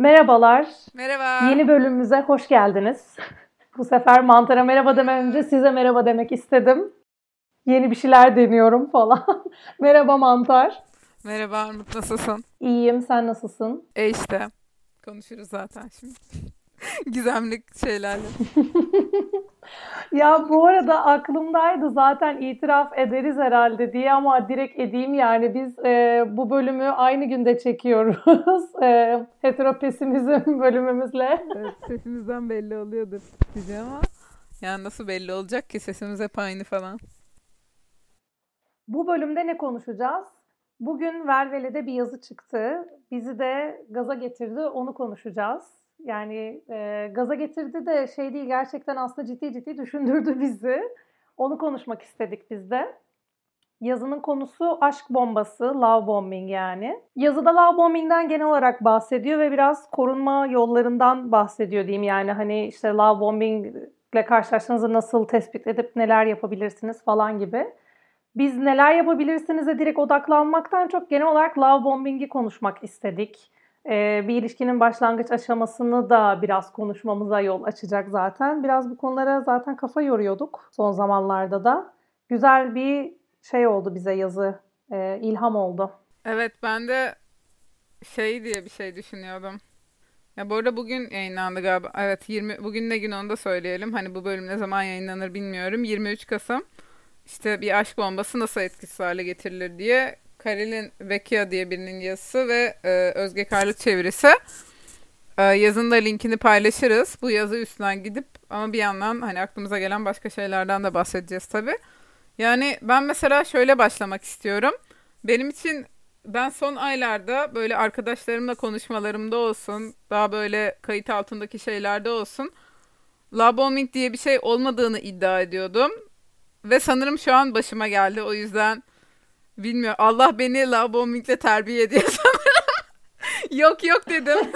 Merhabalar. Merhaba. Yeni bölümümüze hoş geldiniz. Bu sefer mantara merhaba demeden önce size merhaba demek istedim. Yeni bir şeyler deniyorum falan. merhaba mantar. Merhaba Armut nasılsın? İyiyim sen nasılsın? E işte. Konuşuruz zaten şimdi. Gizemli şeylerle. Ya bu arada aklımdaydı zaten itiraf ederiz herhalde diye ama direkt edeyim yani biz e, bu bölümü aynı günde çekiyoruz. E, heteropesimizm bölümümüzle. Evet, sesimizden belli oluyordur diyeceğim ama yani nasıl belli olacak ki sesimiz hep aynı falan. Bu bölümde ne konuşacağız? Bugün Velvele'de bir yazı çıktı. Bizi de gaza getirdi. Onu konuşacağız. Yani e, gaza getirdi de şey değil gerçekten aslında ciddi ciddi düşündürdü bizi. Onu konuşmak istedik biz de. Yazının konusu aşk bombası, love bombing yani. Yazıda love bombing'den genel olarak bahsediyor ve biraz korunma yollarından bahsediyor diyeyim. Yani hani işte love bombing ile karşılaştığınızda nasıl tespit edip neler yapabilirsiniz falan gibi. Biz neler yapabilirsinize direkt odaklanmaktan çok genel olarak love bombing'i konuşmak istedik. Ee, bir ilişkinin başlangıç aşamasını da biraz konuşmamıza yol açacak zaten. Biraz bu konulara zaten kafa yoruyorduk son zamanlarda da. Güzel bir şey oldu bize yazı, e, ilham oldu. Evet ben de şey diye bir şey düşünüyordum. Ya bu arada bugün yayınlandı galiba. Evet 20 bugün ne gün onu da söyleyelim. Hani bu bölüm ne zaman yayınlanır bilmiyorum. 23 Kasım. İşte bir aşk bombası nasıl etkisiz hale getirilir diye Karilin Vecchia diye birinin yazısı ve e, Özge Karlı çevirisi. E, yazın da linkini paylaşırız. Bu yazı üstünden gidip ama bir yandan hani aklımıza gelen başka şeylerden de bahsedeceğiz tabii. Yani ben mesela şöyle başlamak istiyorum. Benim için ben son aylarda böyle arkadaşlarımla konuşmalarımda olsun, daha böyle kayıt altındaki şeylerde olsun, love bombing diye bir şey olmadığını iddia ediyordum. Ve sanırım şu an başıma geldi. O yüzden bilmiyorum. Allah beni love bombingle terbiye ediyor sanırım. yok yok dedim.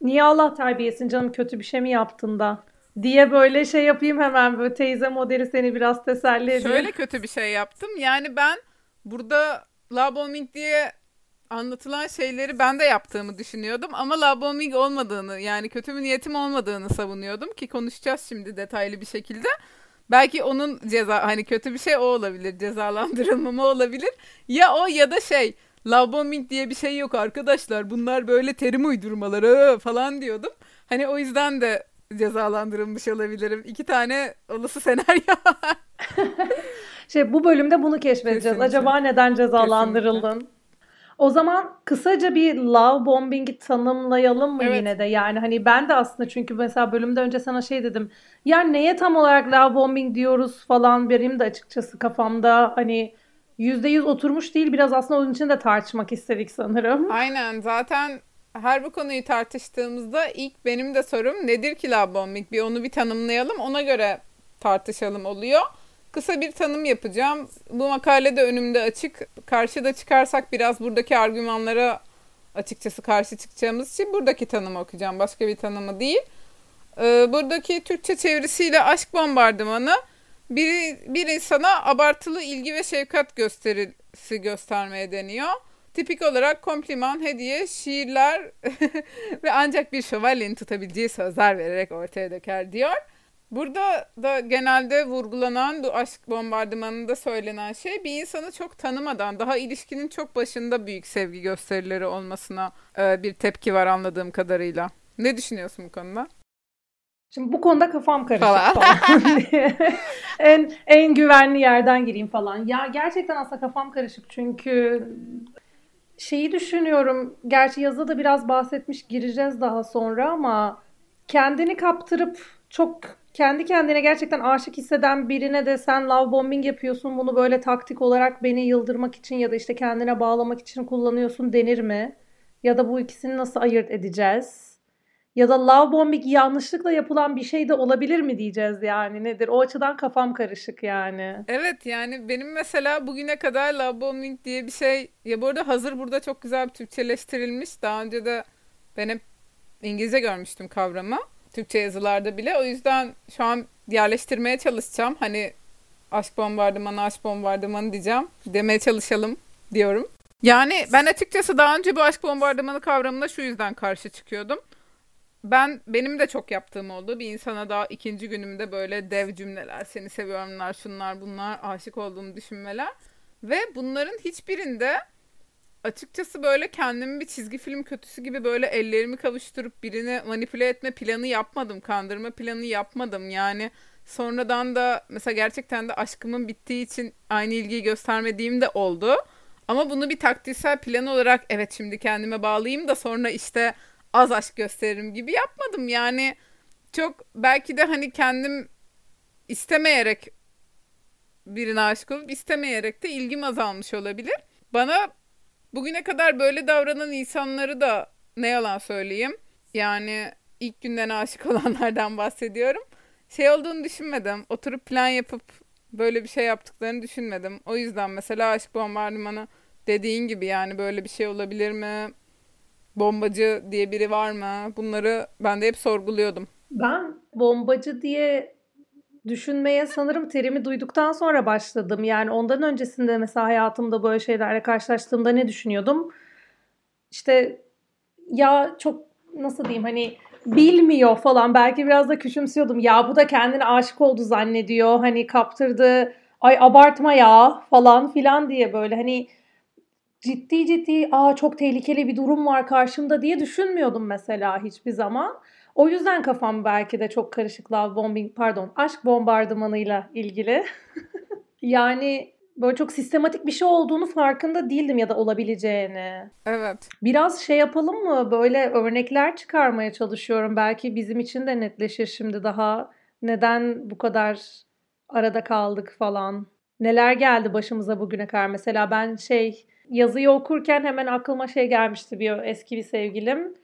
Niye Allah terbiyesin canım kötü bir şey mi yaptın da? Diye böyle şey yapayım hemen böyle teyze modeli seni biraz teselli edeyim. Şöyle kötü bir şey yaptım. Yani ben burada love bombing diye anlatılan şeyleri ben de yaptığımı düşünüyordum ama love bombing olmadığını yani kötü bir niyetim olmadığını savunuyordum ki konuşacağız şimdi detaylı bir şekilde. Belki onun ceza hani kötü bir şey o olabilir. Cezalandırılmama olabilir. Ya o ya da şey love bombing diye bir şey yok arkadaşlar. Bunlar böyle terim uydurmaları falan diyordum. Hani o yüzden de cezalandırılmış olabilirim. İki tane olası senaryo var. şey bu bölümde bunu keşfedeceğiz. Kesinlikle. Acaba neden cezalandırıldın? Kesinlikle. O zaman kısaca bir love bombing'i tanımlayalım mı Evet. yine de? Yani hani ben de aslında çünkü mesela bölümde önce sana şey dedim. Ya neye tam olarak love bombing diyoruz falan benim de açıkçası kafamda hani yüzde yüz oturmuş değil. Biraz aslında onun için de tartışmak istedik sanırım. Aynen zaten her bu konuyu tartıştığımızda ilk benim de sorum nedir ki love bombing? Bir onu bir tanımlayalım ona göre tartışalım oluyor. Kısa bir tanım yapacağım. Bu makale de önümde açık. Karşıda çıkarsak biraz buradaki argümanlara açıkçası karşı çıkacağımız için buradaki tanımı okuyacağım. Başka bir tanımı değil. Ee, buradaki Türkçe çevirisiyle aşk bombardımanı bir, bir insana abartılı ilgi ve şefkat gösterisi göstermeye deniyor. Tipik olarak kompliman, hediye, şiirler ve ancak bir şövalyenin tutabileceği sözler vererek ortaya döker diyor. Burada da genelde vurgulanan bu aşk bombardımanında söylenen şey bir insanı çok tanımadan daha ilişkinin çok başında büyük sevgi gösterileri olmasına e, bir tepki var anladığım kadarıyla. Ne düşünüyorsun bu konuda? Şimdi bu konuda kafam karışık Falan. falan. en en güvenli yerden gireyim falan. Ya gerçekten aslında kafam karışık çünkü şeyi düşünüyorum. Gerçi yazıda da biraz bahsetmiş gireceğiz daha sonra ama kendini kaptırıp çok kendi kendine gerçekten aşık hisseden birine de sen love bombing yapıyorsun. Bunu böyle taktik olarak beni yıldırmak için ya da işte kendine bağlamak için kullanıyorsun denir mi? Ya da bu ikisini nasıl ayırt edeceğiz? Ya da love bombing yanlışlıkla yapılan bir şey de olabilir mi diyeceğiz yani nedir? O açıdan kafam karışık yani. Evet yani benim mesela bugüne kadar love bombing diye bir şey ya bu arada hazır burada çok güzel bir Türkçeleştirilmiş. Daha önce de ben hep İngilizce görmüştüm kavramı. Türkçe yazılarda bile. O yüzden şu an yerleştirmeye çalışacağım. Hani aşk bombardımanı, aşk bombardımanı diyeceğim. Demeye çalışalım diyorum. Yani ben açıkçası daha önce bu aşk bombardımanı kavramına şu yüzden karşı çıkıyordum. Ben benim de çok yaptığım oldu. Bir insana daha ikinci günümde böyle dev cümleler, seni seviyorumlar, şunlar bunlar, aşık olduğumu düşünmeler. Ve bunların hiçbirinde açıkçası böyle kendimi bir çizgi film kötüsü gibi böyle ellerimi kavuşturup birini manipüle etme planı yapmadım. Kandırma planı yapmadım. Yani sonradan da mesela gerçekten de aşkımın bittiği için aynı ilgiyi göstermediğim de oldu. Ama bunu bir taktiksel plan olarak evet şimdi kendime bağlayayım da sonra işte az aşk gösteririm gibi yapmadım. Yani çok belki de hani kendim istemeyerek birine aşık olup istemeyerek de ilgim azalmış olabilir. Bana bugüne kadar böyle davranan insanları da ne yalan söyleyeyim. Yani ilk günden aşık olanlardan bahsediyorum. Şey olduğunu düşünmedim. Oturup plan yapıp böyle bir şey yaptıklarını düşünmedim. O yüzden mesela aşk bombardımanı dediğin gibi yani böyle bir şey olabilir mi? Bombacı diye biri var mı? Bunları ben de hep sorguluyordum. Ben bombacı diye düşünmeye sanırım terimi duyduktan sonra başladım. Yani ondan öncesinde mesela hayatımda böyle şeylerle karşılaştığımda ne düşünüyordum? İşte ya çok nasıl diyeyim hani bilmiyor falan belki biraz da küçümsüyordum. Ya bu da kendine aşık oldu zannediyor. Hani kaptırdı. Ay abartma ya falan filan diye böyle hani ciddi ciddi aa çok tehlikeli bir durum var karşımda diye düşünmüyordum mesela hiçbir zaman. O yüzden kafam belki de çok karışık love bombing pardon aşk bombardımanıyla ilgili. yani böyle çok sistematik bir şey olduğunu farkında değildim ya da olabileceğini. Evet. Biraz şey yapalım mı? Böyle örnekler çıkarmaya çalışıyorum. Belki bizim için de netleşir şimdi daha. Neden bu kadar arada kaldık falan. Neler geldi başımıza bugüne kadar? Mesela ben şey yazıyı okurken hemen aklıma şey gelmişti bir eski bir sevgilim.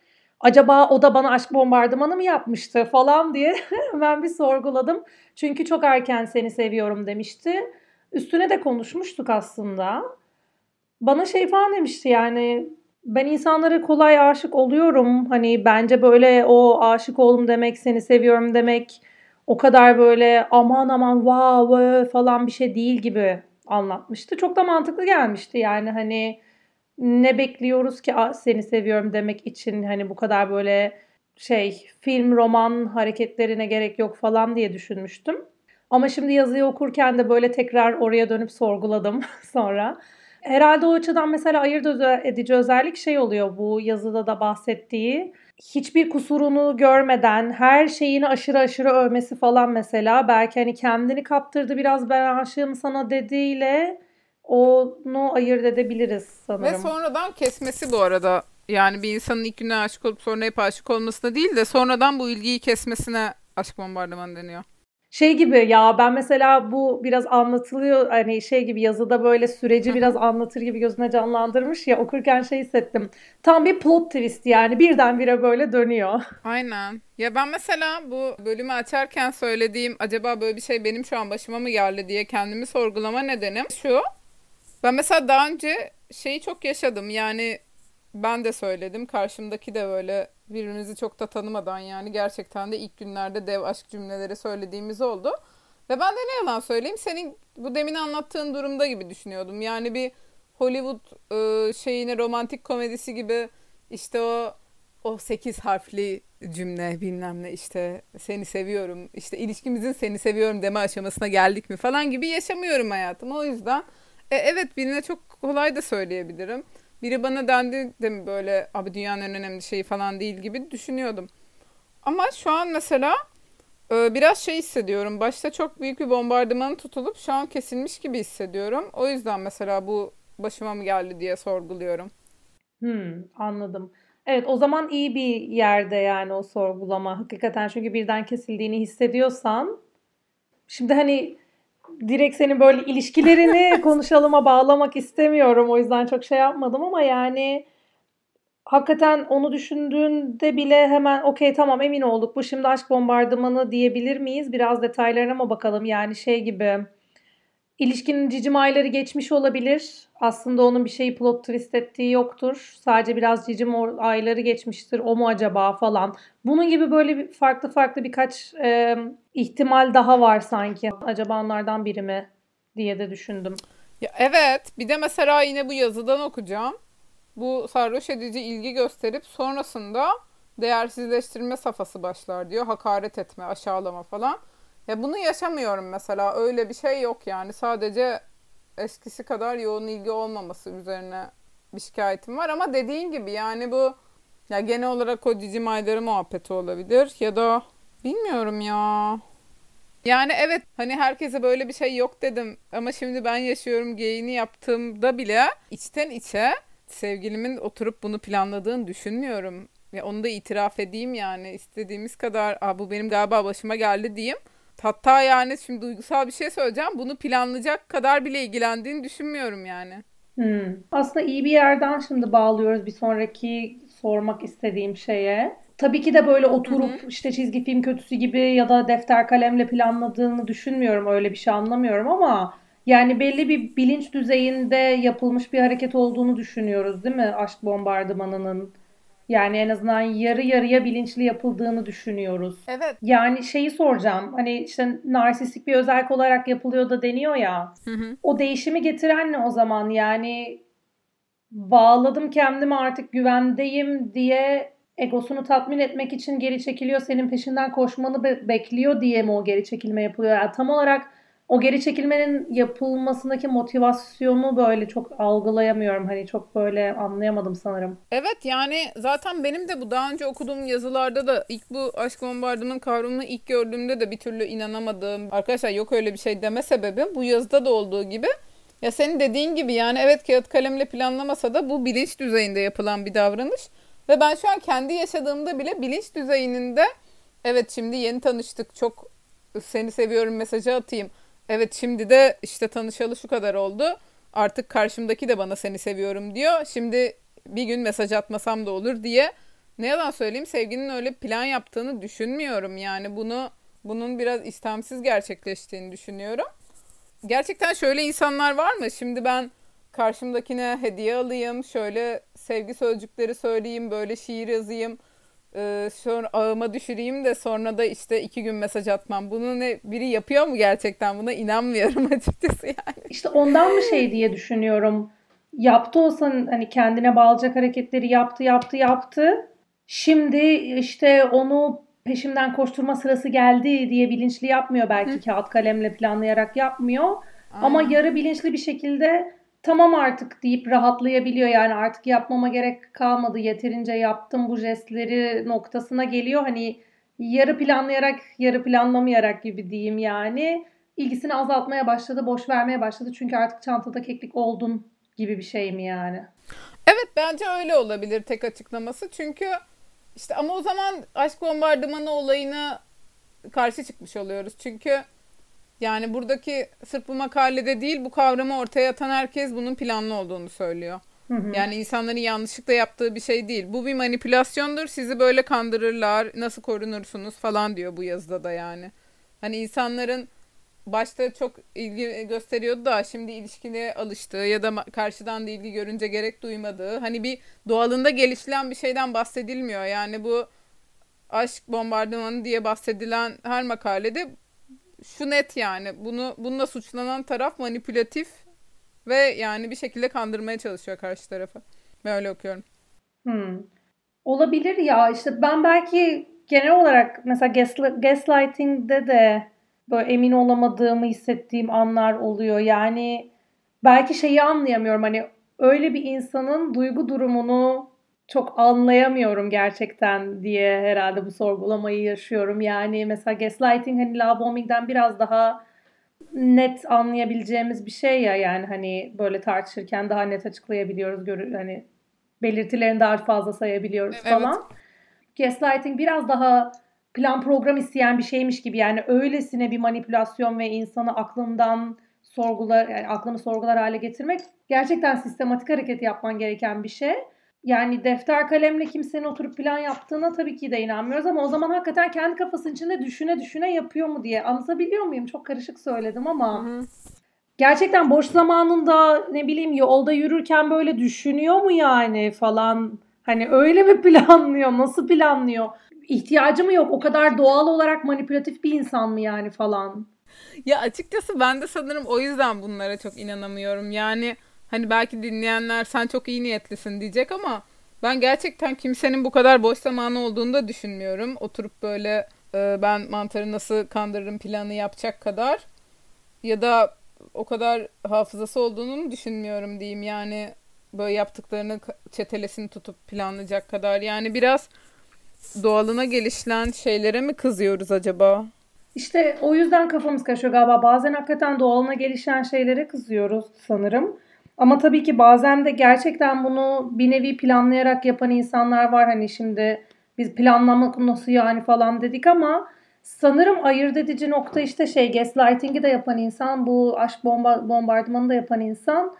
Acaba o da bana aşk bombardımanı mı yapmıştı falan diye hemen bir sorguladım. Çünkü çok erken seni seviyorum demişti. Üstüne de konuşmuştuk aslında. Bana şey falan demişti yani ben insanlara kolay aşık oluyorum. Hani bence böyle o aşık oldum demek, seni seviyorum demek o kadar böyle aman aman wow falan bir şey değil gibi anlatmıştı. Çok da mantıklı gelmişti yani hani ne bekliyoruz ki seni seviyorum demek için hani bu kadar böyle şey film roman hareketlerine gerek yok falan diye düşünmüştüm. Ama şimdi yazıyı okurken de böyle tekrar oraya dönüp sorguladım sonra. Herhalde o açıdan mesela ayırt edici özellik şey oluyor bu yazıda da bahsettiği. Hiçbir kusurunu görmeden her şeyini aşırı aşırı övmesi falan mesela. Belki hani kendini kaptırdı biraz ben aşığım sana dediğiyle onu ayırt edebiliriz sanırım. Ve sonradan kesmesi bu arada. Yani bir insanın ilk günden aşık olup sonra hep aşık olmasına değil de sonradan bu ilgiyi kesmesine aşk bombardımanı deniyor şey gibi ya ben mesela bu biraz anlatılıyor hani şey gibi yazıda böyle süreci biraz anlatır gibi gözüne canlandırmış ya okurken şey hissettim. Tam bir plot twist yani birdenbire böyle dönüyor. Aynen. Ya ben mesela bu bölümü açarken söylediğim acaba böyle bir şey benim şu an başıma mı geldi diye kendimi sorgulama nedenim şu. Ben mesela daha önce şeyi çok yaşadım yani ben de söyledim karşımdaki de böyle birbirimizi çok da tanımadan yani gerçekten de ilk günlerde dev aşk cümleleri söylediğimiz oldu. Ve ben de ne yalan söyleyeyim senin bu demin anlattığın durumda gibi düşünüyordum. Yani bir Hollywood e, şeyini romantik komedisi gibi işte o o sekiz harfli cümle bilmem ne işte seni seviyorum işte ilişkimizin seni seviyorum deme aşamasına geldik mi falan gibi yaşamıyorum hayatım. O yüzden e, evet birine çok kolay da söyleyebilirim biri bana dendi de mi böyle abi dünyanın en önemli şeyi falan değil gibi düşünüyordum. Ama şu an mesela e, biraz şey hissediyorum. Başta çok büyük bir bombardıman tutulup şu an kesilmiş gibi hissediyorum. O yüzden mesela bu başıma mı geldi diye sorguluyorum. Hmm, anladım. Evet o zaman iyi bir yerde yani o sorgulama. Hakikaten çünkü birden kesildiğini hissediyorsan şimdi hani direkt senin böyle ilişkilerini konuşalıma bağlamak istemiyorum. O yüzden çok şey yapmadım ama yani hakikaten onu düşündüğünde bile hemen okey tamam emin olduk bu şimdi aşk bombardımanı diyebilir miyiz? Biraz detaylarına mı bakalım? Yani şey gibi İlişkinin cicim ayları geçmiş olabilir. Aslında onun bir şeyi plot twist ettiği yoktur. Sadece biraz cicim ayları geçmiştir. O mu acaba falan. Bunun gibi böyle farklı farklı birkaç e, ihtimal daha var sanki. Acaba onlardan biri mi diye de düşündüm. Ya evet bir de mesela yine bu yazıdan okuyacağım. Bu sarhoş edici ilgi gösterip sonrasında değersizleştirme safhası başlar diyor. Hakaret etme, aşağılama falan. Ya bunu yaşamıyorum mesela. Öyle bir şey yok yani. Sadece eskisi kadar yoğun ilgi olmaması üzerine bir şikayetim var ama dediğin gibi yani bu ya genel olarak o cicim ayları muhabbeti olabilir ya da bilmiyorum ya. Yani evet hani herkese böyle bir şey yok dedim ama şimdi ben yaşıyorum geyini yaptığımda bile içten içe sevgilimin oturup bunu planladığını düşünmüyorum. Ya onu da itiraf edeyim yani istediğimiz kadar bu benim galiba başıma geldi diyeyim. Hatta yani şimdi duygusal bir şey söyleyeceğim. Bunu planlayacak kadar bile ilgilendiğini düşünmüyorum yani. Hmm. Aslında iyi bir yerden şimdi bağlıyoruz bir sonraki sormak istediğim şeye. Tabii ki de böyle oturup hı hı. işte çizgi film kötüsü gibi ya da defter kalemle planladığını düşünmüyorum. Öyle bir şey anlamıyorum ama yani belli bir bilinç düzeyinde yapılmış bir hareket olduğunu düşünüyoruz değil mi? Aşk bombardımanının. Yani en azından yarı yarıya bilinçli yapıldığını düşünüyoruz. Evet. Yani şeyi soracağım. Hani işte narsistik bir özellik olarak yapılıyor da deniyor ya. Hı hı. O değişimi getiren ne o zaman? Yani bağladım kendimi artık güvendeyim diye egosunu tatmin etmek için geri çekiliyor. Senin peşinden koşmanı be- bekliyor diye mi o geri çekilme yapılıyor? Yani tam olarak o geri çekilmenin yapılmasındaki motivasyonu böyle çok algılayamıyorum. Hani çok böyle anlayamadım sanırım. Evet yani zaten benim de bu daha önce okuduğum yazılarda da ilk bu aşk bombardımanın kavramını ilk gördüğümde de bir türlü inanamadığım arkadaşlar yok öyle bir şey deme sebebim bu yazıda da olduğu gibi ya senin dediğin gibi yani evet kağıt kalemle planlamasa da bu bilinç düzeyinde yapılan bir davranış. Ve ben şu an kendi yaşadığımda bile bilinç düzeyinde evet şimdi yeni tanıştık çok seni seviyorum mesajı atayım Evet şimdi de işte tanışalı şu kadar oldu. Artık karşımdaki de bana seni seviyorum diyor. Şimdi bir gün mesaj atmasam da olur diye. Ne yalan söyleyeyim sevginin öyle plan yaptığını düşünmüyorum. Yani bunu bunun biraz istemsiz gerçekleştiğini düşünüyorum. Gerçekten şöyle insanlar var mı? Şimdi ben karşımdakine hediye alayım, şöyle sevgi sözcükleri söyleyeyim, böyle şiir yazayım e, sonra ağıma düşüreyim de sonra da işte iki gün mesaj atmam. Bunu ne biri yapıyor mu gerçekten? Buna inanmıyorum açıkçası yani. İşte ondan mı şey diye düşünüyorum. Yaptı olsan hani kendine bağlayacak hareketleri yaptı yaptı yaptı. Şimdi işte onu peşimden koşturma sırası geldi diye bilinçli yapmıyor belki Hı. kağıt kalemle planlayarak yapmıyor. Aynen. Ama yarı bilinçli bir şekilde tamam artık deyip rahatlayabiliyor. Yani artık yapmama gerek kalmadı. Yeterince yaptım bu jestleri noktasına geliyor. Hani yarı planlayarak yarı planlamayarak gibi diyeyim yani. ilgisini azaltmaya başladı, boş vermeye başladı. Çünkü artık çantada keklik oldun gibi bir şey mi yani? Evet bence öyle olabilir tek açıklaması. Çünkü işte ama o zaman aşk bombardımanı olayına karşı çıkmış oluyoruz. Çünkü yani buradaki sırf bu makalede değil bu kavramı ortaya atan herkes bunun planlı olduğunu söylüyor. Hı hı. Yani insanların yanlışlıkla yaptığı bir şey değil. Bu bir manipülasyondur. Sizi böyle kandırırlar. Nasıl korunursunuz falan diyor bu yazıda da yani. Hani insanların başta çok ilgi gösteriyordu da şimdi ilişkine alıştığı ya da karşıdan da ilgi görünce gerek duymadığı hani bir doğalında gelişilen bir şeyden bahsedilmiyor. Yani bu aşk bombardımanı diye bahsedilen her makalede şu net yani bunu bununla suçlanan taraf manipülatif ve yani bir şekilde kandırmaya çalışıyor karşı tarafı. Ben öyle okuyorum. Hmm. Olabilir ya işte ben belki genel olarak mesela gaslighting'de de böyle emin olamadığımı hissettiğim anlar oluyor. Yani belki şeyi anlayamıyorum hani öyle bir insanın duygu durumunu çok anlayamıyorum gerçekten diye herhalde bu sorgulamayı yaşıyorum. Yani mesela gaslighting hani love bombing'den biraz daha net anlayabileceğimiz bir şey ya yani hani böyle tartışırken daha net açıklayabiliyoruz. Gör hani belirtilerini daha fazla sayabiliyoruz evet. falan. Gaslighting biraz daha plan program isteyen bir şeymiş gibi yani öylesine bir manipülasyon ve insanı aklından sorgular yani aklını sorgular hale getirmek gerçekten sistematik hareket yapman gereken bir şey yani defter kalemle kimsenin oturup plan yaptığına tabii ki de inanmıyoruz ama o zaman hakikaten kendi kafasının içinde düşüne düşüne yapıyor mu diye anlatabiliyor muyum? Çok karışık söyledim ama. Hı hı. Gerçekten boş zamanında ne bileyim yolda yürürken böyle düşünüyor mu yani falan? Hani öyle mi planlıyor? Nasıl planlıyor? İhtiyacı mı yok? O kadar doğal olarak manipülatif bir insan mı yani falan? ya açıkçası ben de sanırım o yüzden bunlara çok inanamıyorum. Yani hani belki dinleyenler sen çok iyi niyetlisin diyecek ama ben gerçekten kimsenin bu kadar boş zamanı olduğunu da düşünmüyorum. Oturup böyle e, ben mantarı nasıl kandırırım planı yapacak kadar ya da o kadar hafızası olduğunu düşünmüyorum diyeyim. Yani böyle yaptıklarını çetelesini tutup planlayacak kadar. Yani biraz doğalına gelişen şeylere mi kızıyoruz acaba? İşte o yüzden kafamız karışıyor galiba. Bazen hakikaten doğalına gelişen şeylere kızıyoruz sanırım. Ama tabii ki bazen de gerçekten bunu bir nevi planlayarak yapan insanlar var. Hani şimdi biz planlamak nasıl yani falan dedik ama sanırım ayırt edici nokta işte şey gaslighting'i de yapan insan, bu aşk bomba, bombardımanı da yapan insan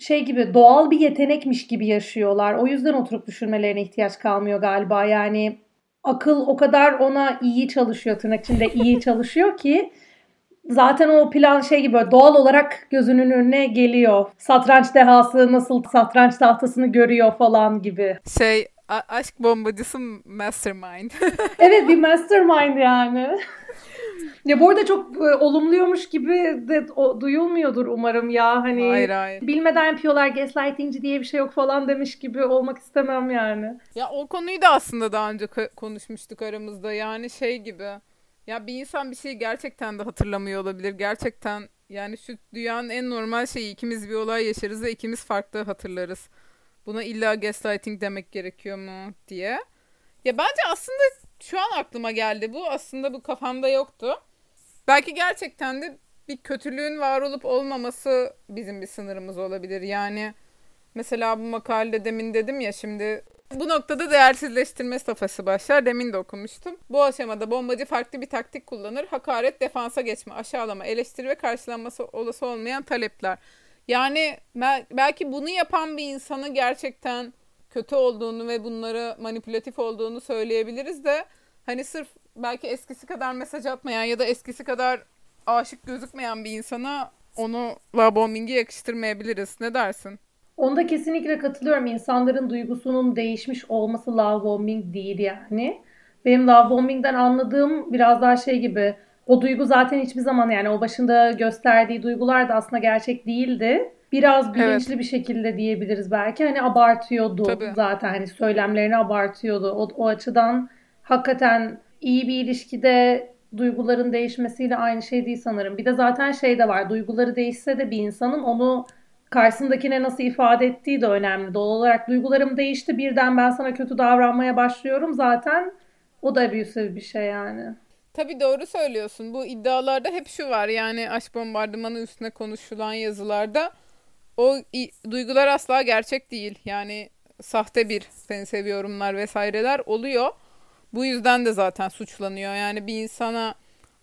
şey gibi doğal bir yetenekmiş gibi yaşıyorlar. O yüzden oturup düşünmelerine ihtiyaç kalmıyor galiba. Yani akıl o kadar ona iyi çalışıyor tırnak içinde iyi çalışıyor ki zaten o plan şey gibi doğal olarak gözünün önüne geliyor. Satranç dehası nasıl satranç tahtasını görüyor falan gibi. Şey aşk bombacısı mastermind. evet bir mastermind yani. Ya bu arada çok e, olumluyormuş gibi de o, duyulmuyordur umarım ya. Hani hayır, hayır. bilmeden yapıyorlar gaslightingci diye bir şey yok falan demiş gibi olmak istemem yani. Ya o konuyu da aslında daha önce konuşmuştuk aramızda. Yani şey gibi. Ya bir insan bir şeyi gerçekten de hatırlamıyor olabilir. Gerçekten yani şu dünyanın en normal şeyi ikimiz bir olay yaşarız ve ikimiz farklı hatırlarız. Buna illa gaslighting demek gerekiyor mu diye. Ya bence aslında şu an aklıma geldi bu. Aslında bu kafamda yoktu. Belki gerçekten de bir kötülüğün var olup olmaması bizim bir sınırımız olabilir. Yani mesela bu makalede demin dedim ya şimdi bu noktada değersizleştirme safhası başlar. Demin de okumuştum. Bu aşamada bombacı farklı bir taktik kullanır. Hakaret, defansa geçme, aşağılama, eleştiri ve karşılanması olası olmayan talepler. Yani belki bunu yapan bir insanı gerçekten kötü olduğunu ve bunları manipülatif olduğunu söyleyebiliriz de hani sırf belki eskisi kadar mesaj atmayan ya da eskisi kadar aşık gözükmeyen bir insana onu love bombing'i yakıştırmayabiliriz. Ne dersin? Onda kesinlikle katılıyorum. İnsanların duygusunun değişmiş olması love bombing değil yani. Benim love bombing'den anladığım biraz daha şey gibi. O duygu zaten hiçbir zaman yani o başında gösterdiği duygular da aslında gerçek değildi. Biraz bilinçli evet. bir şekilde diyebiliriz belki. Hani abartıyordu Tabii. zaten hani söylemlerini abartıyordu. O, o açıdan hakikaten iyi bir ilişkide duyguların değişmesiyle aynı şey değil sanırım. Bir de zaten şey de var. Duyguları değişse de bir insanın onu karşısındakine nasıl ifade ettiği de önemli. Doğal olarak duygularım değişti birden ben sana kötü davranmaya başlıyorum zaten o da abusive bir şey yani. Tabii doğru söylüyorsun. Bu iddialarda hep şu var yani aşk bombardımanı üstüne konuşulan yazılarda o duygular asla gerçek değil. Yani sahte bir seni seviyorumlar vesaireler oluyor. Bu yüzden de zaten suçlanıyor. Yani bir insana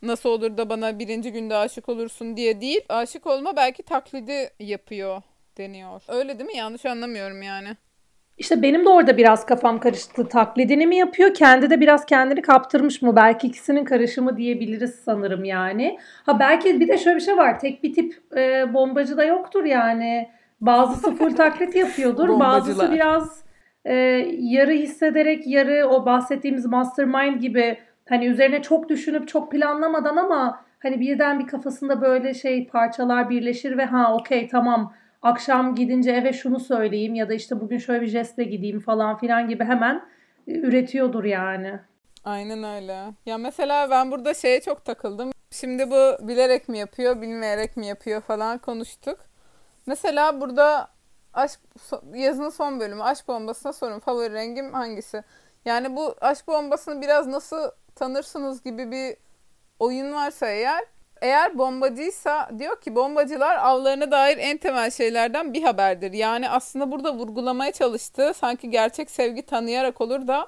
nasıl olur da bana birinci günde aşık olursun diye değil. Aşık olma belki taklidi yapıyor deniyor. Öyle değil mi? Yanlış anlamıyorum yani. İşte benim de orada biraz kafam karıştı. Taklidini mi yapıyor? Kendi de biraz kendini kaptırmış mı? Belki ikisinin karışımı diyebiliriz sanırım yani. Ha belki bir de şöyle bir şey var. Tek bir tip e, bombacı da yoktur yani. Bazısı full taklit yapıyordur. bazısı biraz e, yarı hissederek yarı o bahsettiğimiz mastermind gibi hani üzerine çok düşünüp çok planlamadan ama hani birden bir kafasında böyle şey parçalar birleşir ve ha okey tamam akşam gidince eve şunu söyleyeyim ya da işte bugün şöyle bir jestle gideyim falan filan gibi hemen e, üretiyordur yani. Aynen öyle. Ya mesela ben burada şeye çok takıldım. Şimdi bu bilerek mi yapıyor, bilmeyerek mi yapıyor falan konuştuk. Mesela burada aşk yazının son bölümü aşk bombasına sorun favori rengim hangisi? Yani bu aşk bombasını biraz nasıl tanırsınız gibi bir oyun varsa eğer eğer bombacıysa diyor ki bombacılar avlarına dair en temel şeylerden bir haberdir. Yani aslında burada vurgulamaya çalıştığı sanki gerçek sevgi tanıyarak olur da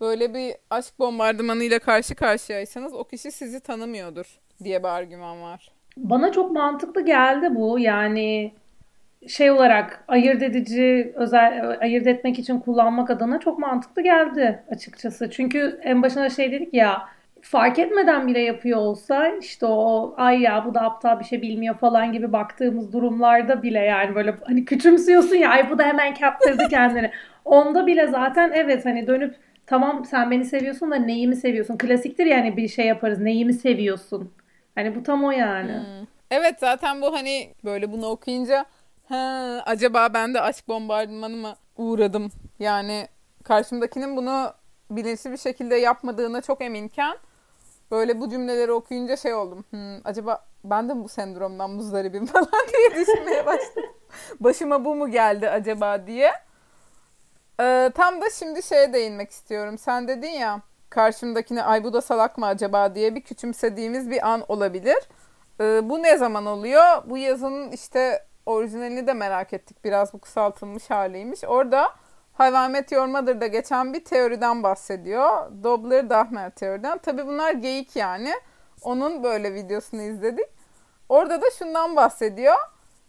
böyle bir aşk bombardımanıyla karşı karşıyaysanız o kişi sizi tanımıyordur diye bir argüman var. Bana çok mantıklı geldi bu. Yani şey olarak ayırt edici özel ayırt etmek için kullanmak adına çok mantıklı geldi açıkçası. Çünkü en başına şey dedik ya fark etmeden bile yapıyor olsa işte o ay ya bu da aptal bir şey bilmiyor falan gibi baktığımız durumlarda bile yani böyle hani küçümsüyorsun ya ay bu da hemen kaptırdı kendini. Onda bile zaten evet hani dönüp tamam sen beni seviyorsun da neyimi seviyorsun? Klasiktir yani bir şey yaparız neyimi seviyorsun? Hani bu tam o yani. Hmm. Evet zaten bu hani böyle bunu okuyunca ha, acaba ben de aşk bombardımanı mı uğradım? Yani karşımdakinin bunu bilinçli bir şekilde yapmadığına çok eminken böyle bu cümleleri okuyunca şey oldum. Hmm, acaba ben de bu sendromdan muzdaribim falan diye düşünmeye başladım. Başıma bu mu geldi acaba diye. Ee, tam da şimdi şeye değinmek istiyorum. Sen dedin ya karşımdakine ay bu da salak mı acaba diye bir küçümsediğimiz bir an olabilir. Ee, bu ne zaman oluyor? Bu yazının işte orijinalini de merak ettik. Biraz bu kısaltılmış haliymiş. Orada Hayvan Met Your Mother'da geçen bir teoriden bahsediyor. Dobler-Dahmer teoriden. Tabi bunlar geyik yani. Onun böyle videosunu izledik. Orada da şundan bahsediyor.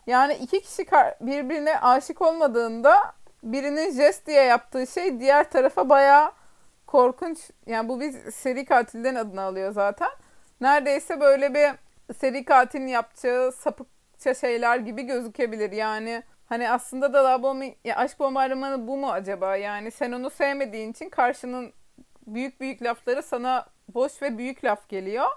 Yani iki kişi birbirine aşık olmadığında birinin jest diye yaptığı şey diğer tarafa bayağı korkunç. Yani bu bir seri katilden adını alıyor zaten. Neredeyse böyle bir seri katilin yapacağı sapıkça şeyler gibi gözükebilir. Yani hani aslında da love ya aşk bombardımanı bu mu acaba? Yani sen onu sevmediğin için karşının büyük büyük lafları sana boş ve büyük laf geliyor.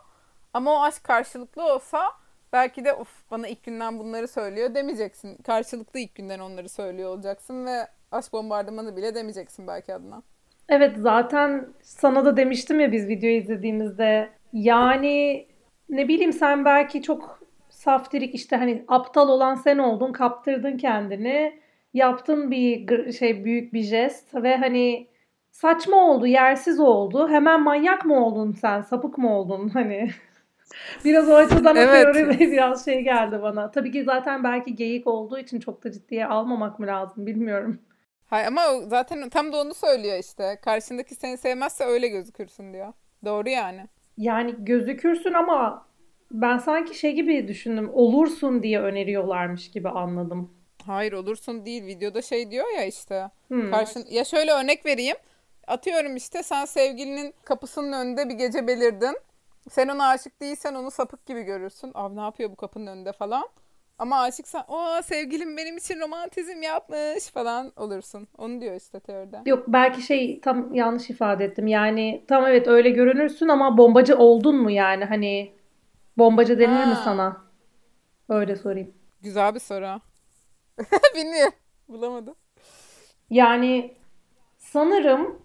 Ama o aşk karşılıklı olsa belki de of bana ilk günden bunları söylüyor demeyeceksin. Karşılıklı ilk günden onları söylüyor olacaksın ve aşk bombardımanı bile demeyeceksin belki adına. Evet zaten sana da demiştim ya biz videoyu izlediğimizde. Yani ne bileyim sen belki çok saftirik işte hani aptal olan sen oldun, kaptırdın kendini. Yaptın bir şey büyük bir jest ve hani saçma oldu, yersiz oldu. Hemen manyak mı oldun sen? Sapık mı oldun hani? biraz o açıdan evet. teori biraz şey geldi bana. Tabii ki zaten belki geyik olduğu için çok da ciddiye almamak mı lazım bilmiyorum. Hayır ama zaten tam da onu söylüyor işte. Karşındaki seni sevmezse öyle gözükürsün diyor. Doğru yani. Yani gözükürsün ama ben sanki şey gibi düşündüm. Olursun diye öneriyorlarmış gibi anladım. Hayır olursun değil. Videoda şey diyor ya işte. Hmm. Karşın... Ya şöyle örnek vereyim. Atıyorum işte sen sevgilinin kapısının önünde bir gece belirdin. Sen ona aşık değilsen onu sapık gibi görürsün. Abi ne yapıyor bu kapının önünde falan. Ama aşıksan o sevgilim benim için romantizm yapmış falan olursun. Onu diyor işte teoride. Yok belki şey tam yanlış ifade ettim. Yani tam evet öyle görünürsün ama bombacı oldun mu yani hani bombacı denir ha. mi sana? Öyle sorayım. Güzel bir soru. Bilmiyorum. Bulamadım. Yani sanırım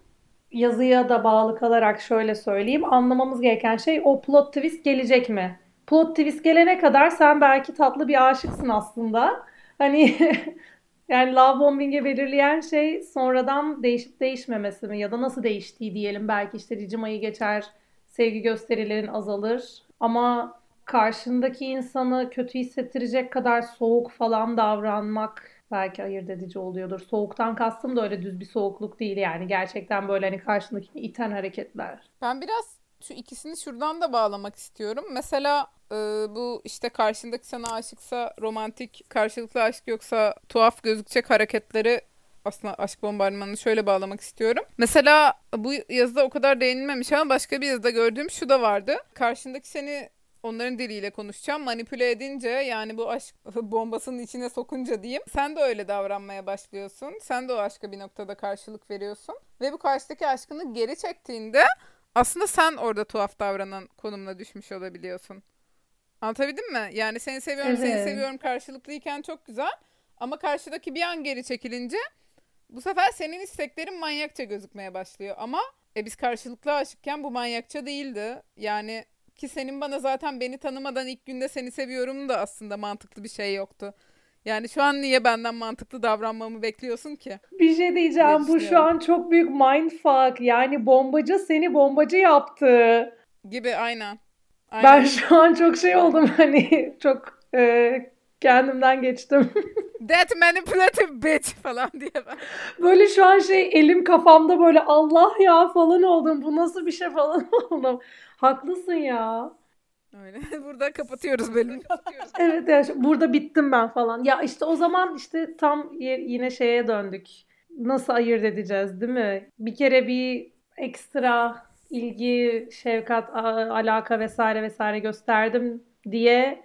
yazıya da bağlı kalarak şöyle söyleyeyim. Anlamamız gereken şey o plot twist gelecek mi? plot twist gelene kadar sen belki tatlı bir aşıksın aslında. Hani yani love bombing'e belirleyen şey sonradan değişip değişmemesi mi ya da nasıl değiştiği diyelim. Belki işte ricim ayı geçer, sevgi gösterilerin azalır ama karşındaki insanı kötü hissettirecek kadar soğuk falan davranmak belki ayırt edici oluyordur. Soğuktan kastım da öyle düz bir soğukluk değil yani. Gerçekten böyle hani karşındakini iten hareketler. Ben biraz şu ikisini şuradan da bağlamak istiyorum. Mesela e, bu işte karşındaki sana aşıksa romantik karşılıklı aşk yoksa tuhaf gözükecek hareketleri aslında aşk bombardımanını şöyle bağlamak istiyorum. Mesela bu yazıda o kadar değinilmemiş ama başka bir yazıda gördüğüm şu da vardı. Karşındaki seni onların diliyle konuşacağım. Manipüle edince yani bu aşk bombasının içine sokunca diyeyim. Sen de öyle davranmaya başlıyorsun. Sen de o aşka bir noktada karşılık veriyorsun. Ve bu karşıdaki aşkını geri çektiğinde aslında sen orada tuhaf davranan konumuna düşmüş olabiliyorsun. Anlatabildim mi? Yani seni seviyorum, evet. seni seviyorum karşılıklıyken çok güzel. Ama karşıdaki bir an geri çekilince bu sefer senin isteklerin manyakça gözükmeye başlıyor. Ama e, biz karşılıklı aşıkken bu manyakça değildi. Yani ki senin bana zaten beni tanımadan ilk günde seni seviyorum da aslında mantıklı bir şey yoktu. Yani şu an niye benden mantıklı davranmamı bekliyorsun ki? Bir şey diyeceğim. Bu şu an çok büyük mindfuck. Yani bombacı seni bombacı yaptı. Gibi aynen. aynen. Ben şu an çok şey oldum hani çok e, kendimden geçtim. That manipulative bitch falan diye ben. Böyle şu an şey elim kafamda böyle Allah ya falan oldum. Bu nasıl bir şey falan oldum. Haklısın ya. Öyle. Burada kapatıyoruz bölümü. evet yani burada bittim ben falan. Ya işte o zaman işte tam yine şeye döndük. Nasıl ayırt edeceğiz değil mi? Bir kere bir ekstra ilgi, şefkat, alaka vesaire vesaire gösterdim diye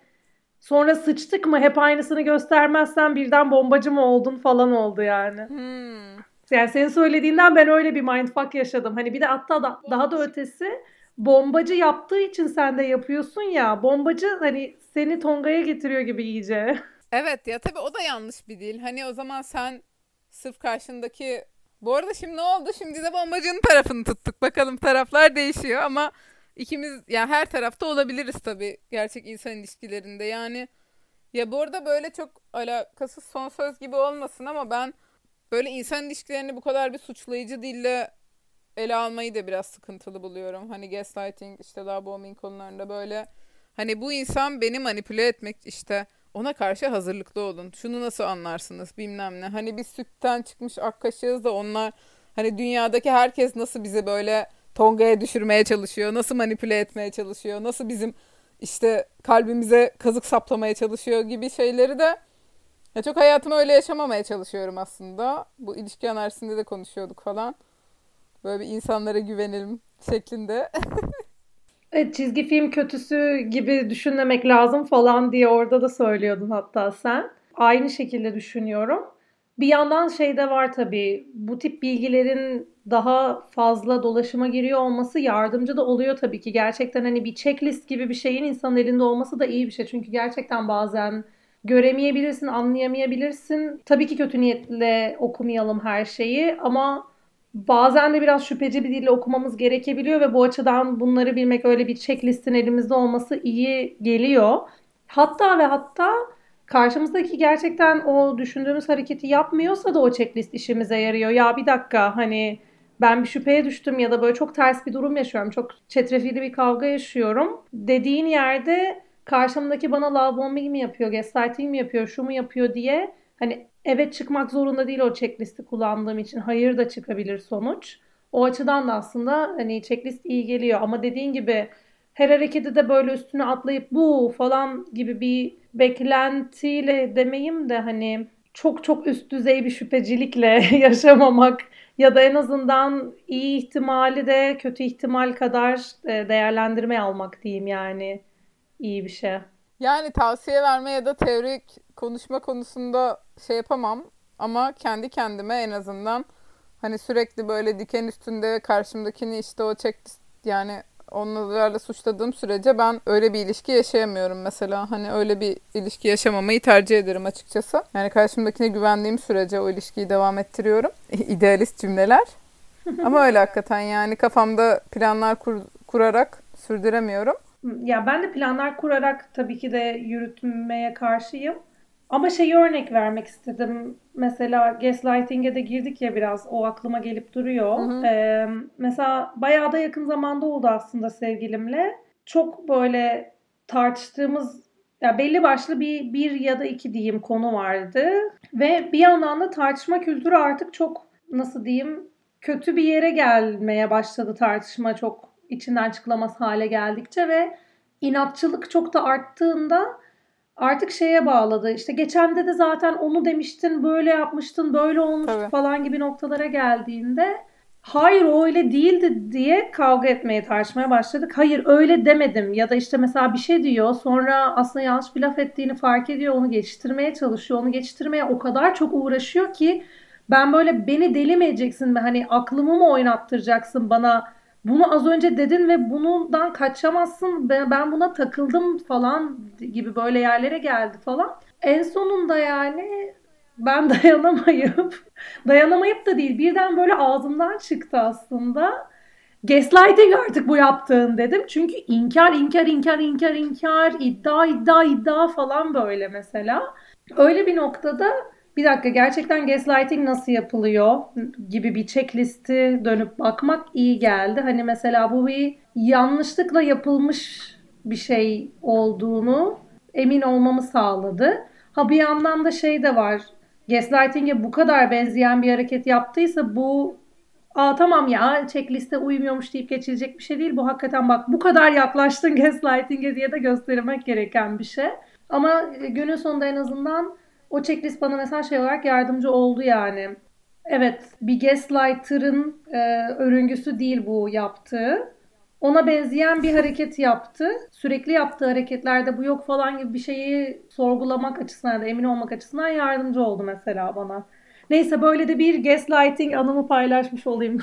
sonra sıçtık mı hep aynısını göstermezsen birden bombacı mı oldun falan oldu yani. Hmm. Yani senin söylediğinden ben öyle bir mindfuck yaşadım. Hani bir de hatta da, daha da ötesi bombacı yaptığı için sen de yapıyorsun ya. Bombacı hani seni Tonga'ya getiriyor gibi iyice. Evet ya tabii o da yanlış bir dil. Hani o zaman sen sırf karşındaki bu arada şimdi ne oldu? Şimdi de bombacının tarafını tuttuk. Bakalım taraflar değişiyor ama ikimiz yani her tarafta olabiliriz tabii gerçek insan ilişkilerinde. Yani ya bu arada böyle çok alakasız son söz gibi olmasın ama ben böyle insan ilişkilerini bu kadar bir suçlayıcı dille ele almayı da biraz sıkıntılı buluyorum. Hani gaslighting işte love bombing konularında böyle hani bu insan beni manipüle etmek işte ona karşı hazırlıklı olun. Şunu nasıl anlarsınız bilmem ne. Hani biz sütten çıkmış ak kaşığız da onlar hani dünyadaki herkes nasıl bizi böyle Tonga'ya düşürmeye çalışıyor. Nasıl manipüle etmeye çalışıyor. Nasıl bizim işte kalbimize kazık saplamaya çalışıyor gibi şeyleri de ya çok hayatımı öyle yaşamamaya çalışıyorum aslında. Bu ilişki analizinde de konuşuyorduk falan. Böyle bir insanlara güvenelim şeklinde. Evet, çizgi film kötüsü gibi düşünmemek lazım falan diye orada da söylüyordun hatta sen. Aynı şekilde düşünüyorum. Bir yandan şey de var tabii. Bu tip bilgilerin daha fazla dolaşıma giriyor olması yardımcı da oluyor tabii ki. Gerçekten hani bir checklist gibi bir şeyin insanın elinde olması da iyi bir şey. Çünkü gerçekten bazen göremeyebilirsin, anlayamayabilirsin. Tabii ki kötü niyetle okumayalım her şeyi ama bazen de biraz şüpheci bir dille okumamız gerekebiliyor ve bu açıdan bunları bilmek öyle bir checklistin elimizde olması iyi geliyor. Hatta ve hatta karşımızdaki gerçekten o düşündüğümüz hareketi yapmıyorsa da o checklist işimize yarıyor. Ya bir dakika hani ben bir şüpheye düştüm ya da böyle çok ters bir durum yaşıyorum. Çok çetrefilli bir kavga yaşıyorum. Dediğin yerde karşımdaki bana love bombing mi yapıyor, gaslighting mi yapıyor, şu mu yapıyor diye hani evet çıkmak zorunda değil o checklisti kullandığım için. Hayır da çıkabilir sonuç. O açıdan da aslında hani checklist iyi geliyor ama dediğin gibi her hareketi de böyle üstüne atlayıp bu falan gibi bir beklentiyle demeyim de hani çok çok üst düzey bir şüphecilikle yaşamamak ya da en azından iyi ihtimali de kötü ihtimal kadar e, değerlendirme almak diyeyim yani iyi bir şey. Yani tavsiye verme ya da teorik konuşma konusunda şey yapamam ama kendi kendime en azından hani sürekli böyle diken üstünde karşımdakini işte o checklist yani onlarla suçladığım sürece ben öyle bir ilişki yaşayamıyorum mesela. Hani öyle bir ilişki yaşamamayı tercih ederim açıkçası. Yani karşımdakine güvendiğim sürece o ilişkiyi devam ettiriyorum. İdealist cümleler. Ama öyle hakikaten yani kafamda planlar kur, kurarak sürdüremiyorum. Ya ben de planlar kurarak tabii ki de yürütmeye karşıyım. Ama şeyi örnek vermek istedim. Mesela gaslighting'e de girdik ya biraz. O aklıma gelip duruyor. Hı hı. Ee, mesela bayağı da yakın zamanda oldu aslında sevgilimle. Çok böyle tartıştığımız ya belli başlı bir, bir ya da iki diyeyim konu vardı. Ve bir yandan da tartışma kültürü artık çok nasıl diyeyim kötü bir yere gelmeye başladı tartışma çok içinden çıkılamaz hale geldikçe ve inatçılık çok da arttığında artık şeye bağladı. İşte geçen de de zaten onu demiştin, böyle yapmıştın, böyle olmuştu Tabii. falan gibi noktalara geldiğinde hayır o öyle değildi diye kavga etmeye tartışmaya başladık. Hayır öyle demedim ya da işte mesela bir şey diyor sonra aslında yanlış bir laf ettiğini fark ediyor onu geçiştirmeye çalışıyor. Onu geçiştirmeye o kadar çok uğraşıyor ki ben böyle beni deli mi edeceksin hani aklımı mı oynattıracaksın bana bunu az önce dedin ve bundan kaçamazsın ben buna takıldım falan gibi böyle yerlere geldi falan. En sonunda yani ben dayanamayıp dayanamayıp da değil birden böyle ağzımdan çıktı aslında. Gaslighting artık bu yaptığın dedim. Çünkü inkar, inkar, inkar, inkar, inkar, iddia, iddia, iddia falan böyle mesela. Öyle bir noktada bir dakika gerçekten gaslighting nasıl yapılıyor gibi bir checklisti dönüp bakmak iyi geldi. Hani mesela bu bir yanlışlıkla yapılmış bir şey olduğunu emin olmamı sağladı. Ha bir yandan da şey de var. Gaslighting'e bu kadar benzeyen bir hareket yaptıysa bu Aa tamam ya checkliste uymuyormuş deyip geçilecek bir şey değil. Bu hakikaten bak bu kadar yaklaştın gaslighting'e diye de göstermek gereken bir şey. Ama günün sonunda en azından o checklist bana mesela şey olarak yardımcı oldu yani. Evet bir gaslighter'ın e, örüngüsü değil bu yaptığı. Ona benzeyen bir hareket yaptı. Sürekli yaptığı hareketlerde bu yok falan gibi bir şeyi sorgulamak açısından da emin olmak açısından yardımcı oldu mesela bana. Neyse böyle de bir gaslighting anımı paylaşmış olayım.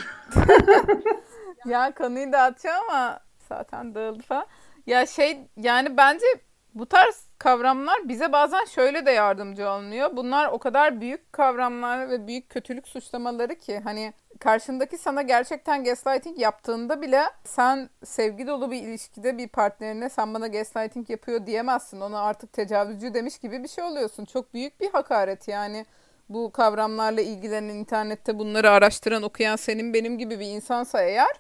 ya konuyu dağıtıyor ama zaten dağıldı falan. Ya şey yani bence bu tarz kavramlar bize bazen şöyle de yardımcı olmuyor. Bunlar o kadar büyük kavramlar ve büyük kötülük suçlamaları ki hani karşındaki sana gerçekten gaslighting yaptığında bile sen sevgi dolu bir ilişkide bir partnerine sen bana gaslighting yapıyor diyemezsin. Ona artık tecavüzcü demiş gibi bir şey oluyorsun. Çok büyük bir hakaret yani bu kavramlarla ilgilenen internette bunları araştıran okuyan senin benim gibi bir insansa eğer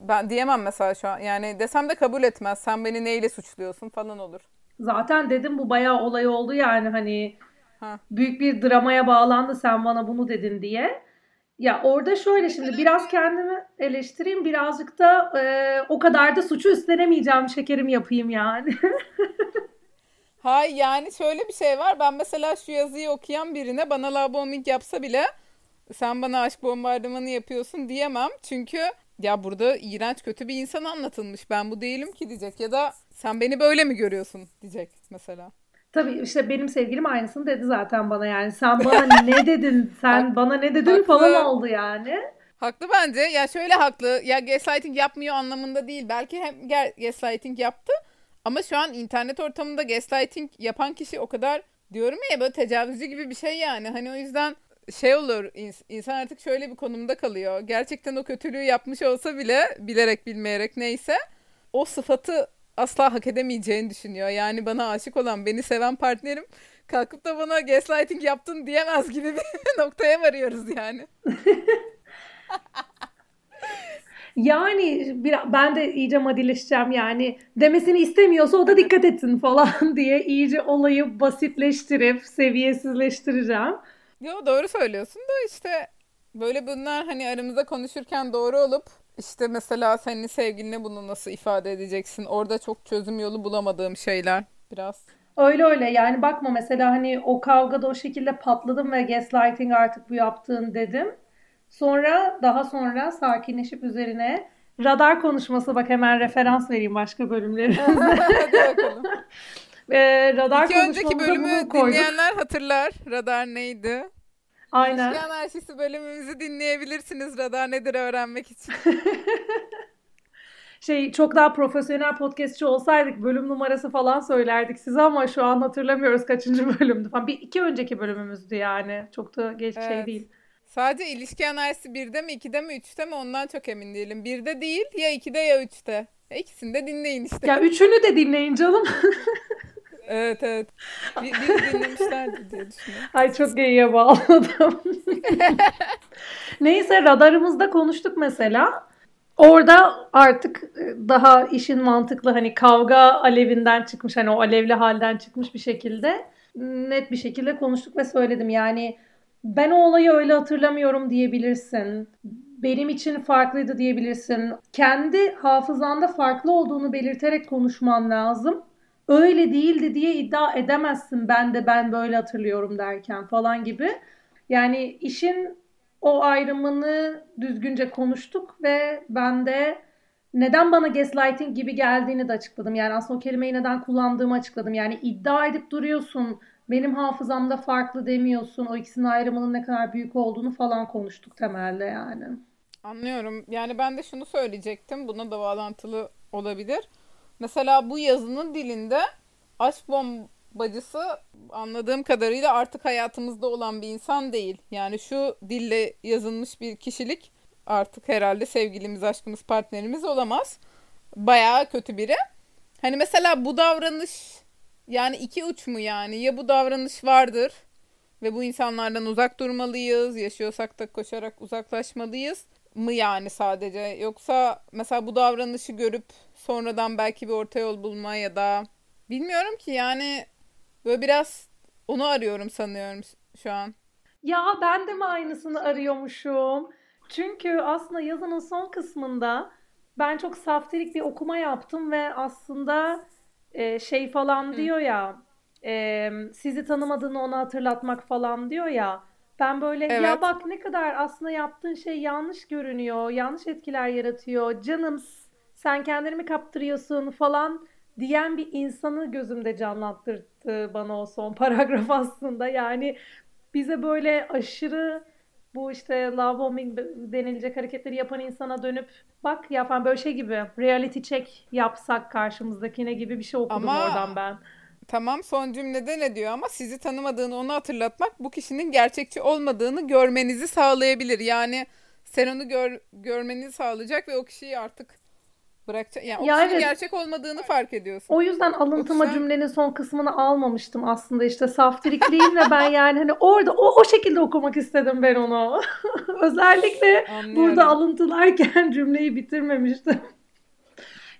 ben diyemem mesela şu an. Yani desem de kabul etmez. Sen beni neyle suçluyorsun falan olur. Zaten dedim bu bayağı olay oldu yani hani ha. büyük bir dramaya bağlandı sen bana bunu dedin diye. Ya orada şöyle şimdi biraz kendimi eleştireyim birazcık da e, o kadar da suçu üstlenemeyeceğim şekerim yapayım yani. Hay yani şöyle bir şey var. Ben mesela şu yazıyı okuyan birine bana love bombing yapsa bile sen bana aşk bombardımanı yapıyorsun diyemem. Çünkü ya burada iğrenç kötü bir insan anlatılmış. Ben bu değilim ki diyecek. Ya da sen beni böyle mi görüyorsun diyecek mesela. Tabii işte benim sevgilim aynısını dedi zaten bana yani. Sen bana ne dedin? Sen bana ne dedin haklı. falan oldu yani. Haklı bence. Ya şöyle haklı. Ya gaslighting yapmıyor anlamında değil. Belki hem gaslighting yaptı ama şu an internet ortamında gaslighting yapan kişi o kadar diyorum ya böyle tecavüzcü gibi bir şey yani. Hani o yüzden şey olur insan artık şöyle bir konumda kalıyor. Gerçekten o kötülüğü yapmış olsa bile bilerek bilmeyerek neyse o sıfatı asla hak edemeyeceğini düşünüyor. Yani bana aşık olan, beni seven partnerim kalkıp da bana gaslighting yaptın diyemez gibi bir noktaya varıyoruz yani. yani bir, ben de iyice madileşeceğim yani demesini istemiyorsa o da dikkat etsin falan diye iyice olayı basitleştirip seviyesizleştireceğim. Yo doğru söylüyorsun da işte böyle bunlar hani aramızda konuşurken doğru olup işte mesela senin sevgiline bunu nasıl ifade edeceksin? Orada çok çözüm yolu bulamadığım şeyler biraz. Öyle öyle yani bakma mesela hani o kavgada o şekilde patladım ve gaslighting artık bu yaptığın dedim. Sonra daha sonra sakinleşip üzerine radar konuşması bak hemen referans vereyim başka bakalım. e, radar İki önceki bölümü dinleyenler hatırlar. Radar neydi? Aynen. İlişki anarşisi bölümümüzü dinleyebilirsiniz radar nedir öğrenmek için. şey çok daha profesyonel podcastçi olsaydık bölüm numarası falan söylerdik size ama şu an hatırlamıyoruz kaçıncı bölümdü falan. Bir iki önceki bölümümüzdü yani. Çok da geç şey evet. şey değil. Sadece ilişki analizi 1'de mi 2'de mi 3'te mi ondan çok emin değilim. 1'de değil ya 2'de ya 3'te. Ya ikisini de dinleyin işte. Ya üçünü de dinleyin canım. evet evet. Bir, bir dinlemişlerdi diye düşünüyorum. Ay çok geyiğe bağladım. Neyse radarımızda konuştuk mesela. Orada artık e, daha işin mantıklı hani kavga alevinden çıkmış hani o alevli halden çıkmış bir şekilde net bir şekilde konuştuk ve söyledim. Yani ben o olayı öyle hatırlamıyorum diyebilirsin. Benim için farklıydı diyebilirsin. Kendi hafızanda farklı olduğunu belirterek konuşman lazım. Öyle değildi diye iddia edemezsin ben de ben böyle hatırlıyorum derken falan gibi. Yani işin o ayrımını düzgünce konuştuk ve ben de neden bana gaslighting gibi geldiğini de açıkladım. Yani aslında o kelimeyi neden kullandığımı açıkladım. Yani iddia edip duruyorsun benim hafızamda farklı demiyorsun. O ikisinin ayrımının ne kadar büyük olduğunu falan konuştuk temelde yani. Anlıyorum. Yani ben de şunu söyleyecektim. Buna da bağlantılı olabilir. Mesela bu yazının dilinde aşk bombacısı anladığım kadarıyla artık hayatımızda olan bir insan değil. Yani şu dille yazılmış bir kişilik artık herhalde sevgilimiz, aşkımız, partnerimiz olamaz. Bayağı kötü biri. Hani mesela bu davranış yani iki uç mu yani? Ya bu davranış vardır ve bu insanlardan uzak durmalıyız, yaşıyorsak da koşarak uzaklaşmalıyız mı yani sadece? Yoksa mesela bu davranışı görüp sonradan belki bir orta yol bulma ya da bilmiyorum ki yani böyle biraz onu arıyorum sanıyorum şu an. Ya ben de mi aynısını arıyormuşum? Çünkü aslında yazının son kısmında ben çok saftirik bir okuma yaptım ve aslında e, şey falan Hı. diyor ya e, sizi tanımadığını ona hatırlatmak falan diyor ya. Ben böyle evet. ya bak ne kadar aslında yaptığın şey yanlış görünüyor, yanlış etkiler yaratıyor. Canım sen kendini mi kaptırıyorsun falan diyen bir insanı gözümde canlandırdı bana o son paragraf aslında. Yani bize böyle aşırı bu işte love bombing denilecek hareketleri yapan insana dönüp bak yapan böyle şey gibi reality check yapsak karşımızdakine gibi bir şey okudum Ama oradan ben. Tamam son cümlede ne diyor ama sizi tanımadığını onu hatırlatmak bu kişinin gerçekçi olmadığını görmenizi sağlayabilir. Yani sen onu gör, görmenizi sağlayacak ve o kişiyi artık bırakacak. Yani o Ya kişinin evet gerçek olmadığını fark ediyorsun. o yüzden alıntıma Yoksa cümlenin son kısmını almamıştım aslında işte saftirikliğim ve ben yani hani orada o, o şekilde okumak istedim ben onu. Özellikle burada anlıyorum. alıntılarken cümleyi bitirmemiştim.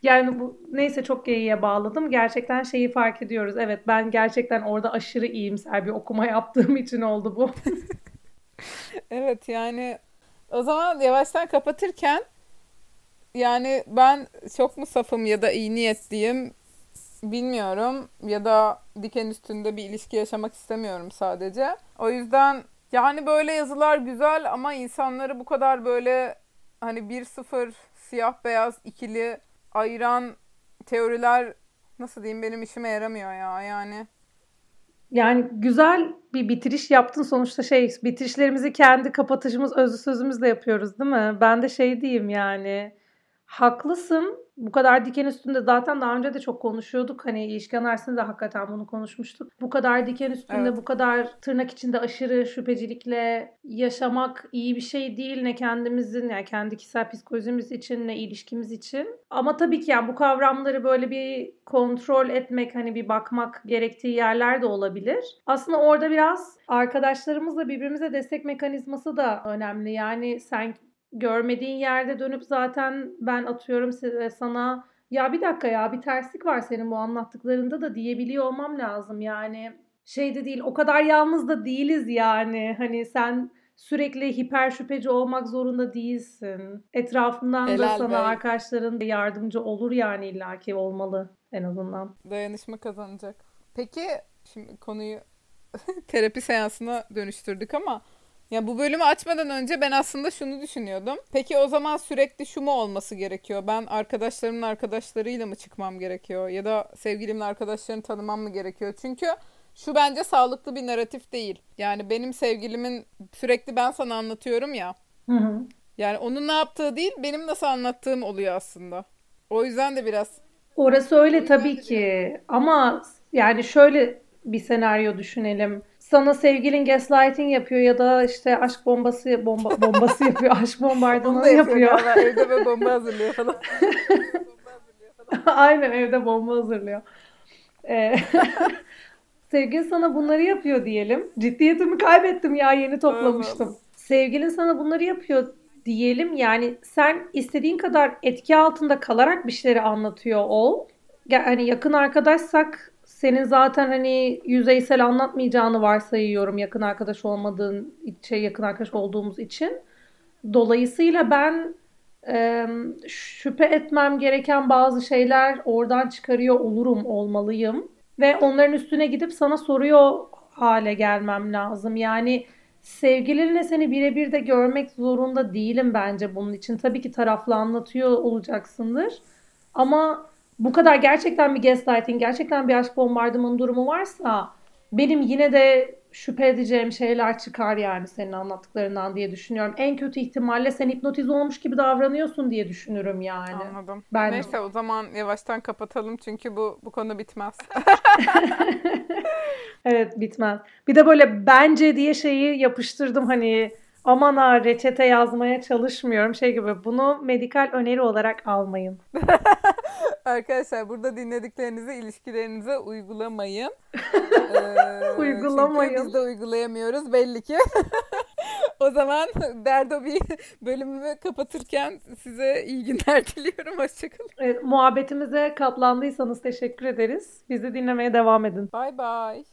Yani bu neyse çok geyiğe bağladım. Gerçekten şeyi fark ediyoruz. Evet ben gerçekten orada aşırı iyimser bir okuma yaptığım için oldu bu. Evet yani o zaman yavaştan kapatırken yani ben çok mu safım ya da iyi niyetliyim bilmiyorum ya da diken üstünde bir ilişki yaşamak istemiyorum sadece. O yüzden yani böyle yazılar güzel ama insanları bu kadar böyle hani bir sıfır siyah beyaz ikili ayıran teoriler nasıl diyeyim benim işime yaramıyor ya yani. Yani güzel bir bitiriş yaptın. Sonuçta şey bitirişlerimizi kendi kapatışımız, özlü sözümüzle yapıyoruz, değil mi? Ben de şey diyeyim yani. Haklısın. Bu kadar diken üstünde zaten daha önce de çok konuşuyorduk. Hani ilişki analizinde de hakikaten bunu konuşmuştuk. Bu kadar diken üstünde, Evet. bu kadar tırnak içinde aşırı şüphecilikle yaşamak iyi bir şey değil. Ne kendimizin, yani kendi kişisel psikolojimiz için, ne ilişkimiz için. Ama tabii ki yani bu kavramları böyle bir kontrol etmek, hani bir bakmak gerektiği yerler de olabilir. Aslında orada biraz arkadaşlarımızla birbirimize destek mekanizması da önemli. Yani sen görmediğin yerde dönüp zaten ben atıyorum size- sana ya bir dakika ya bir terslik var senin bu anlattıklarında da diyebiliyor olmam lazım. Yani şey de değil o kadar yalnız da değiliz yani. Hani sen sürekli hiper şüpheci olmak zorunda değilsin. Etrafından da Helal sana be. arkadaşların yardımcı olur yani illaki olmalı en azından. Dayanışma kazanacak. Peki şimdi konuyu terapi seansına dönüştürdük ama ya bu bölümü açmadan önce ben aslında şunu düşünüyordum. Peki o zaman sürekli şu mu olması gerekiyor? Ben arkadaşlarımın arkadaşlarıyla mı çıkmam gerekiyor? Ya da sevgilimin arkadaşlarını tanımam mı gerekiyor? Çünkü şu bence sağlıklı bir narratif değil. Yani benim sevgilimin sürekli ben sana anlatıyorum ya. Hı hı. Yani onun ne yaptığı değil, benim nasıl anlattığım oluyor aslında. O yüzden de biraz Orası öyle tabii ki ama yani şöyle bir senaryo düşünelim. Sana sevgilin gaslighting yapıyor ya da işte aşk bombası bomba, bombası yapıyor, aşk bombardımanı yapıyor yapıyor. Evde böyle bomba hazırlıyor falan. Aynen evde bomba hazırlıyor. Ee, sevgilin sana bunları yapıyor diyelim. Ciddiyetimi kaybettim ya yeni toplamıştım. Sevgilin sana bunları yapıyor diyelim. Yani sen istediğin kadar etki altında kalarak bir şeyleri anlatıyor ol. Ya- Hani yakın arkadaşsak senin zaten hani yüzeysel anlatmayacağını varsayıyorum yakın arkadaş olmadığın şey yakın arkadaş olduğumuz için. Dolayısıyla ben e, şüphe etmem gereken bazı şeyler oradan çıkarıyor olurum, olmalıyım. Ve onların üstüne gidip sana soruyor hale gelmem lazım. Yani sevgilinle seni birebir de görmek zorunda değilim bence bunun için. Tabii ki taraflı anlatıyor olacaksındır. Ama bu kadar gerçekten bir gaslighting, gerçekten bir aşk bombardımanı durumu varsa benim yine de şüphe edeceğim şeyler çıkar yani senin anlattıklarından diye düşünüyorum. En kötü ihtimalle sen hipnotize olmuş gibi davranıyorsun diye düşünürüm yani. Anladım. Ben Neyse o zaman yavaştan kapatalım çünkü bu bu konu bitmez. evet bitmez. Bir de böyle bence diye şeyi yapıştırdım hani aman ha reçete yazmaya çalışmıyorum şey gibi bunu medikal öneri olarak almayın. Arkadaşlar burada dinlediklerinizi ilişkilerinize uygulamayın. Ee, Uygulamayın. Çünkü biz de uygulayamıyoruz belli ki. o zaman Derdo bir bölümümü kapatırken size iyi günler diliyorum. Hoşçakalın. Evet, muhabbetimize katlandıysanız teşekkür ederiz. Bizi dinlemeye devam edin. Bye bye.